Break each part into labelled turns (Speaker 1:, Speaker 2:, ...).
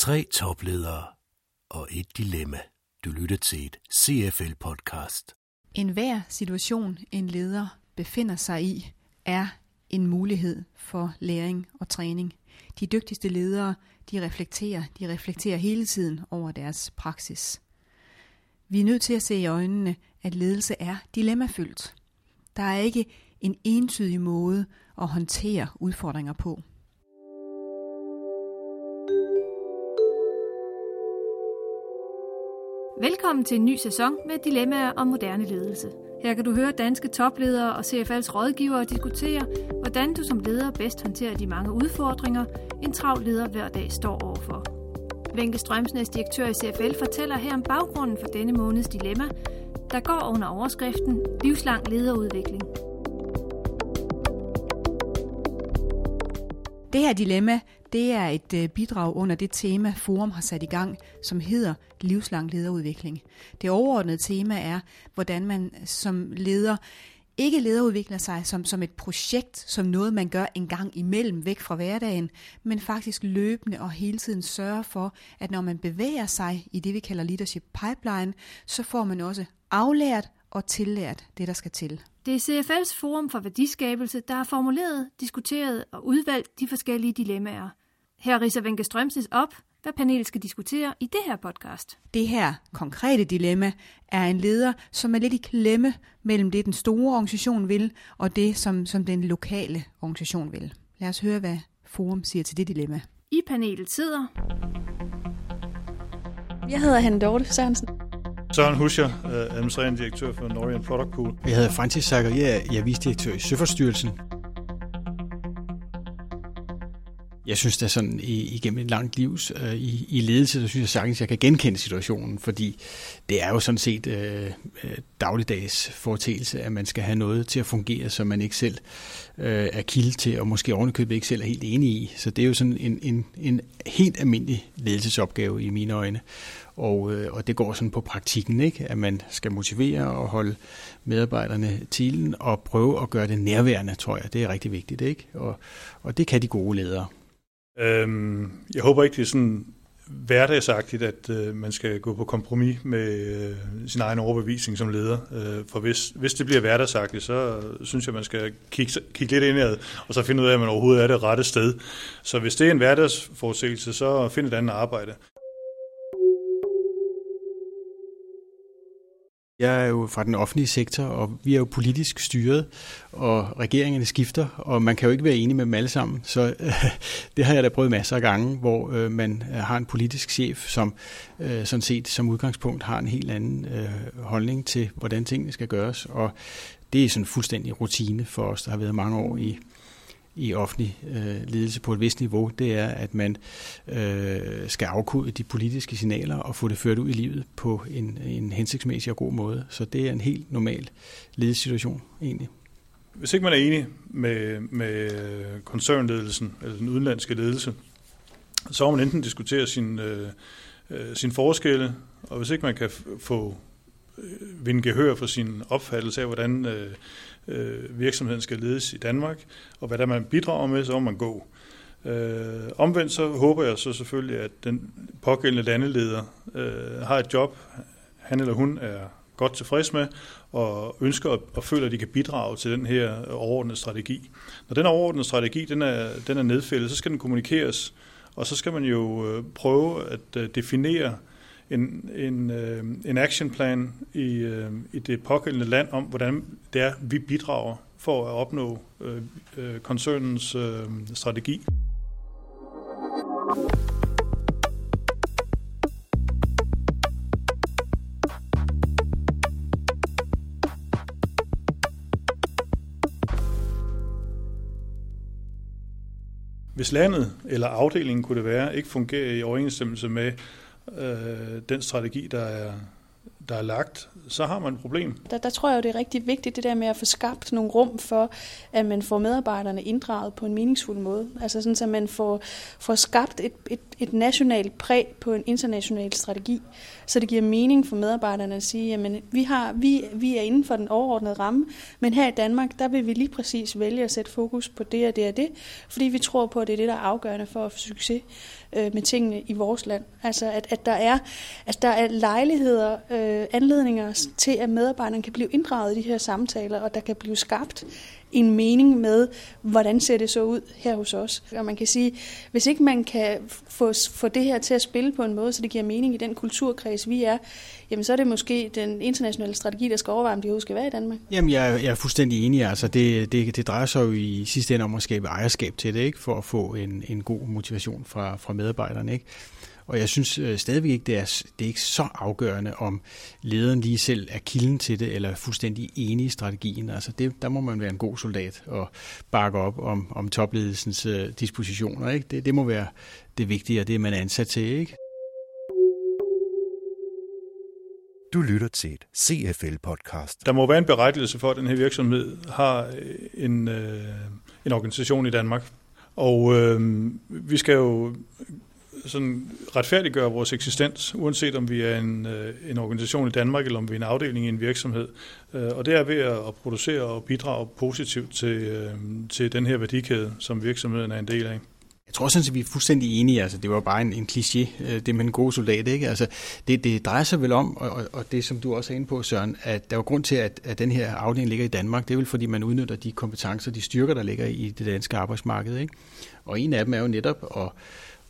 Speaker 1: Tre topledere og et dilemma. Du lytter til et CFL-podcast.
Speaker 2: En hver situation, en leder befinder sig i, er en mulighed for læring og træning. De dygtigste ledere, de reflekterer, de reflekterer hele tiden over deres praksis. Vi er nødt til at se i øjnene, at ledelse er dilemmafyldt. Der er ikke en entydig måde at håndtere udfordringer på.
Speaker 3: Velkommen til en ny sæson med dilemmaer om moderne ledelse. Her kan du høre danske topledere og CFL's rådgivere diskutere, hvordan du som leder bedst håndterer de mange udfordringer, en travl leder hver dag står overfor. Venke Strømsnes, direktør i CFL, fortæller her om baggrunden for denne måneds dilemma, der går under overskriften Livslang lederudvikling.
Speaker 2: Det her dilemma, det er et øh, bidrag under det tema, Forum har sat i gang, som hedder livslang lederudvikling. Det overordnede tema er, hvordan man som leder ikke lederudvikler sig som, som et projekt, som noget, man gør en gang imellem væk fra hverdagen, men faktisk løbende og hele tiden sørger for, at når man bevæger sig i det, vi kalder leadership pipeline, så får man også aflært og tillært det, der skal til.
Speaker 3: Det er CFL's Forum for Værdiskabelse, der har formuleret, diskuteret og udvalgt de forskellige dilemmaer. Her riser Venke Strømsnes op, hvad panelet skal diskutere i det her podcast.
Speaker 2: Det her konkrete dilemma er en leder, som er lidt i klemme mellem det, den store organisation vil, og det, som, som den lokale organisation vil. Lad os høre, hvad Forum siger til det dilemma.
Speaker 3: I panelet sidder...
Speaker 4: Jeg hedder Hanne Dorte Sørensen.
Speaker 5: Søren Huscher, øh, administrerende direktør for Norian Product Pool.
Speaker 6: Jeg hedder Francis Zakaria, jeg er visdirektør i Søfartsstyrelsen. Jeg synes, det sådan igennem et langt liv øh, i, i ledelse, så synes jeg sagtens, jeg kan genkende situationen, fordi det er jo sådan set øh, øh dagligdags foretagelse, at man skal have noget til at fungere, som man ikke selv øh, er kilde til, og måske ovenikøbet ikke selv er helt enig i. Så det er jo sådan en, en, en helt almindelig ledelsesopgave i mine øjne. Og, øh, og det går sådan på praktikken, ikke? at man skal motivere og holde medarbejderne til og prøve at gøre det nærværende, tror jeg. Det er rigtig vigtigt. ikke? Og, og det kan de gode ledere.
Speaker 5: Øhm, jeg håber ikke, det er sådan hverdagsagtigt, at øh, man skal gå på kompromis med øh, sin egen overbevisning som leder. Øh, for hvis, hvis det bliver hverdagsagtigt, så synes jeg, man skal kigge, kigge lidt indad, og så finde ud af, at man overhovedet er det rette sted. Så hvis det er en hverdagsforudsigelse, så find et andet arbejde.
Speaker 6: Jeg er jo fra den offentlige sektor, og vi er jo politisk styret, og regeringerne skifter, og man kan jo ikke være enig med dem alle sammen. Så øh, det har jeg da prøvet masser af gange, hvor øh, man øh, har en politisk chef, som øh, sådan set som udgangspunkt har en helt anden øh, holdning til, hvordan tingene skal gøres. Og det er sådan fuldstændig rutine for os, der har været mange år i i offentlig øh, ledelse på et vist niveau, det er, at man øh, skal afkode de politiske signaler og få det ført ud i livet på en, en hensigtsmæssig og god måde. Så det er en helt normal ledelsessituation egentlig.
Speaker 5: Hvis ikke man er enig med, med koncernledelsen, eller den udenlandske ledelse, så må man enten diskutere sin, øh, øh sin forskelle, og hvis ikke man kan få øh, vinde gehør for sin opfattelse af, hvordan øh, øh, virksomheden skal ledes i Danmark, og hvad der man bidrager med, så må man gå. Øh, omvendt så håber jeg så selvfølgelig, at den pågældende landeleder øh, har et job, han eller hun er godt tilfreds med, og ønsker og føler, at de kan bidrage til den her overordnede strategi. Når den overordnede strategi den er, den er nedfældet, så skal den kommunikeres, og så skal man jo øh, prøve at øh, definere en, en, øh, en actionplan i, øh, i det pågældende land om, hvordan det er, vi bidrager for at opnå øh, øh, koncernens øh, strategi. Hvis landet eller afdelingen kunne det være, ikke fungerer i overensstemmelse med øh, den strategi, der er, der er lagt, så har man et problem.
Speaker 4: Der, der tror jeg det er rigtig vigtigt, det der med at få skabt nogle rum for, at man får medarbejderne inddraget på en meningsfuld måde. Altså sådan, at man får, får skabt et, et, et nationalt præg på en international strategi, så det giver mening for medarbejderne at sige, jamen vi, har, vi, vi er inden for den overordnede ramme, men her i Danmark, der vil vi lige præcis vælge at sætte fokus på det og det og det, fordi vi tror på, at det er det, der er afgørende for at få succes øh, med tingene i vores land. Altså at, at der er, at der er lejligheder, øh, Øh, anledninger til, at medarbejderne kan blive inddraget i de her samtaler, og der kan blive skabt en mening med, hvordan ser det så ud her hos os. Og man kan sige, hvis ikke man kan få, få det her til at spille på en måde, så det giver mening i den kulturkreds, vi er, jamen så er det måske den internationale strategi, der skal overveje, om de skal være i Danmark.
Speaker 6: Jamen, jeg, jeg er fuldstændig enig. Altså, det, det, det drejer sig jo i sidste ende om at skabe ejerskab til det, ikke? for at få en, en god motivation fra, fra medarbejderne. Ikke? Og jeg synes øh, stadigvæk ikke, det er, det er ikke så afgørende, om lederen lige selv er kilden til det, eller er fuldstændig enig i strategien. Altså det, der må man være en god soldat og bakke op om, om topledelsens uh, dispositioner. Ikke? Det, det må være det vigtige, og det man er ansat til. Ikke?
Speaker 1: Du lytter til et CFL-podcast.
Speaker 5: Der må være en berettelse for, at den her virksomhed har øh, en, øh, en organisation i Danmark. Og øh, vi skal jo sådan retfærdiggøre vores eksistens, uanset om vi er en, øh, en organisation i Danmark, eller om vi er en afdeling i en virksomhed. Øh, og det er ved at producere og bidrage positivt til, øh, til den her værdikæde, som virksomheden er en del af.
Speaker 6: Jeg tror sådan, at vi er fuldstændig enige. Altså, det var bare en, en kliché, det med en god soldat. Ikke? Altså, det, det drejer sig vel om, og, og det som du også er inde på, Søren, at der var grund til, at, at den her afdeling ligger i Danmark. Det er vel fordi, man udnytter de kompetencer, de styrker, der ligger i det danske arbejdsmarked. Ikke? Og en af dem er jo netop at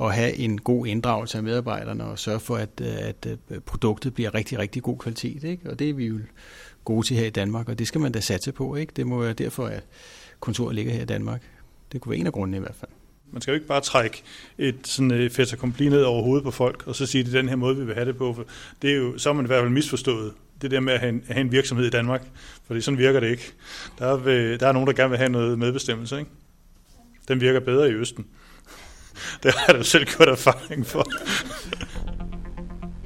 Speaker 6: at have en god inddragelse af medarbejderne og sørge for, at, øh, at øh, produktet bliver rigtig, rigtig god kvalitet. Ikke? Og det er vi jo gode til her i Danmark, og det skal man da satse på. Ikke? Det må være derfor, at kontoret ligger her i Danmark. Det kunne være en af grundene i hvert fald.
Speaker 5: Man skal jo ikke bare trække et sådan et fait accompli ned over hovedet på folk, og så sige, at det er den her måde, vi vil have det på. For det er jo, så er man i hvert fald misforstået det der med at have en, have en virksomhed i Danmark. For sådan virker det ikke. Der er, øh, der er nogen, der gerne vil have noget medbestemmelse. Ikke? Den virker bedre i Østen. det har jeg da selv gjort erfaring for.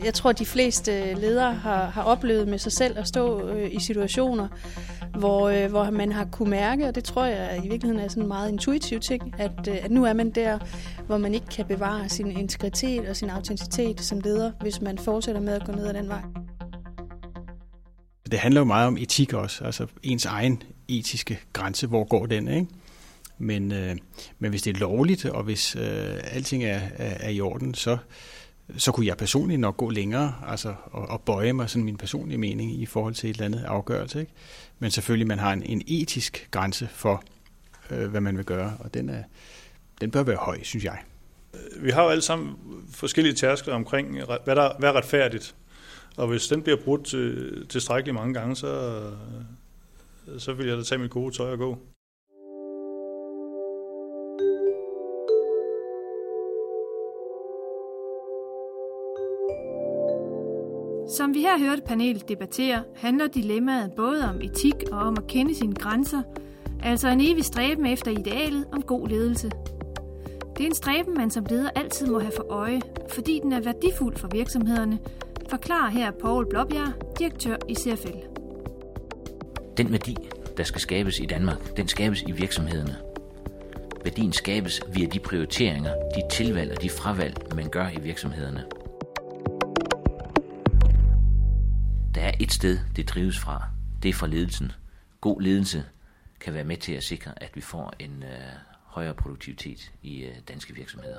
Speaker 4: Jeg tror, at de fleste ledere har, har oplevet med sig selv at stå øh, i situationer, hvor, øh, hvor man har kunne mærke, og det tror jeg i virkeligheden er sådan en meget intuitiv ting, at, øh, at nu er man der, hvor man ikke kan bevare sin integritet og sin autenticitet som leder, hvis man fortsætter med at gå ned ad den vej.
Speaker 6: Det handler jo meget om etik også, altså ens egen etiske grænse, hvor går den, ikke? Men, øh, men hvis det er lovligt, og hvis øh, alting er, er, er i orden, så, så kunne jeg personligt nok gå længere, altså og, og bøje mig sådan min personlige mening i forhold til et eller andet afgørelse. Ikke? Men selvfølgelig, man har en, en etisk grænse for, øh, hvad man vil gøre, og den, er, den bør være høj, synes jeg.
Speaker 5: Vi har jo alle sammen forskellige tærskler omkring, hvad der hvad er retfærdigt. Og hvis den bliver brudt til, tilstrækkeligt mange gange, så, så vil jeg da tage mit gode tøj og gå.
Speaker 3: Som vi her hørte panelet debattere, handler dilemmaet både om etik og om at kende sine grænser, altså en evig stræben efter idealet om god ledelse. Det er en stræben, man som leder altid må have for øje, fordi den er værdifuld for virksomhederne, forklarer her Paul Blåbjerg, direktør i CFL.
Speaker 7: Den værdi, der skal skabes i Danmark, den skabes i virksomhederne. Værdien skabes via de prioriteringer, de tilvalg og de fravalg, man gør i virksomhederne. Et sted, det drives fra. Det er fra ledelsen. God ledelse kan være med til at sikre, at vi får en øh, højere produktivitet i øh, danske virksomheder.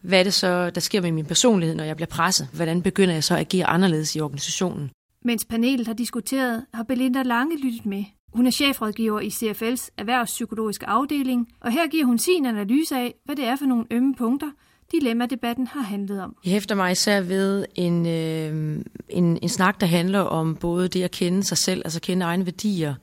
Speaker 8: Hvad er det så, der sker med min personlighed, når jeg bliver presset? Hvordan begynder jeg så at agere anderledes i organisationen?
Speaker 3: Mens panelet har diskuteret, har Belinda Lange lyttet med. Hun er chefrådgiver i CFL's erhvervspsykologiske afdeling, og her giver hun sin analyse af, hvad det er for nogle ømme punkter, dilemma-debatten har handlet om.
Speaker 8: Jeg hæfter mig især ved en, øh, en, en snak, der handler om både det at kende sig selv, altså kende egne værdier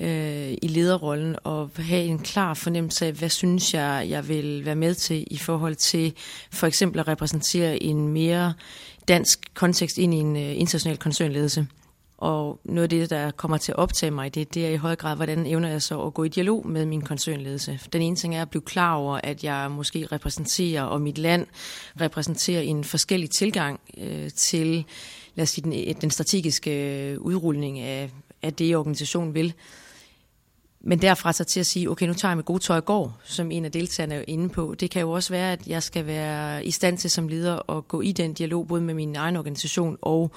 Speaker 8: øh, i lederrollen, og have en klar fornemmelse af, hvad synes jeg, jeg vil være med til i forhold til for eksempel at repræsentere en mere dansk kontekst ind i en øh, international koncernledelse. Og noget af det, der kommer til at optage mig det, det er i høj grad, hvordan evner jeg så at gå i dialog med min koncernledelse. Den ene ting er at blive klar over, at jeg måske repræsenterer, og mit land repræsenterer en forskellig tilgang øh, til lad os sige, den, den strategiske øh, udrulning af, af det, organisationen vil. Men derfra så til at sige, okay, nu tager jeg mit gode tøj og går, som en af deltagerne er inde på. Det kan jo også være, at jeg skal være i stand til som leder at gå i den dialog, både med min egen organisation og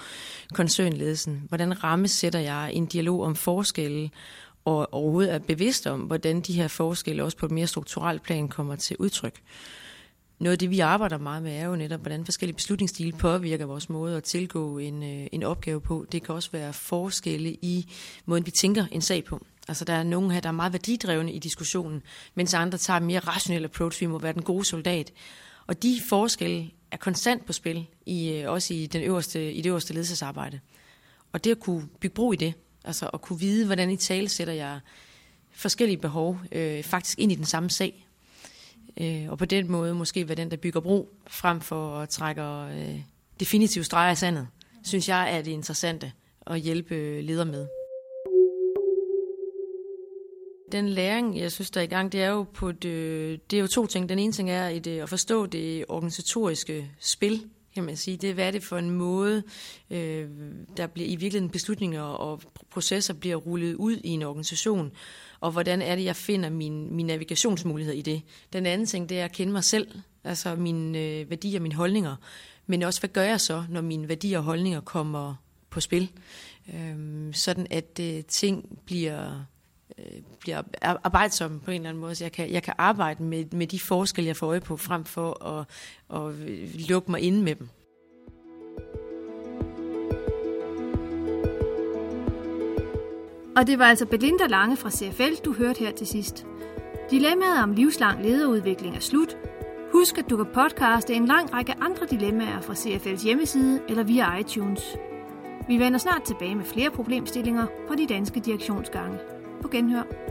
Speaker 8: koncernledelsen. Hvordan rammesætter jeg en dialog om forskelle, og overhovedet er bevidst om, hvordan de her forskelle også på et mere strukturelt plan kommer til udtryk. Noget af det, vi arbejder meget med, er jo netop, hvordan forskellige beslutningsstile påvirker vores måde at tilgå en, øh, en opgave på. Det kan også være forskelle i måden, vi tænker en sag på. Altså der er nogen her, der er meget værdidrevne i diskussionen, mens andre tager en mere rationel approach, vi må være den gode soldat. Og de forskelle er konstant på spil, i, øh, også i, den øverste, i det øverste ledelsesarbejde. Og det at kunne bygge bro i det, altså at kunne vide, hvordan i tale sætter jeg forskellige behov øh, faktisk ind i den samme sag. Øh, og på den måde måske være den, der bygger bro, frem for at trække øh, definitivt streger i sandet, synes jeg er det interessante at hjælpe ledere med. Den læring, jeg synes, der er i gang, det er jo, på det, øh, det er jo to ting. Den ene ting er et, øh, at forstå det organisatoriske spil, kan man sige. Det er, hvad er det for en måde, øh, der bliver i virkeligheden beslutninger og processer bliver rullet ud i en organisation, og hvordan er det, jeg finder min, min navigationsmulighed i det. Den anden ting, det er at kende mig selv, altså mine øh, værdier og mine holdninger, men også, hvad gør jeg så, når mine værdier og holdninger kommer på spil, øh, sådan at øh, ting bliver Øh, bliver arbejdsom på en eller anden måde. Så jeg kan, jeg kan arbejde med, med de forskelle, jeg får øje på, frem for at, at øh, lukke mig inde med dem.
Speaker 3: Og det var altså Belinda Lange fra CFL, du hørte her til sidst. Dilemmaet om livslang lederudvikling er slut. Husk, at du kan podcaste en lang række andre dilemmaer fra CFL's hjemmeside eller via iTunes. Vi vender snart tilbage med flere problemstillinger på de danske direktionsgange. På genhør.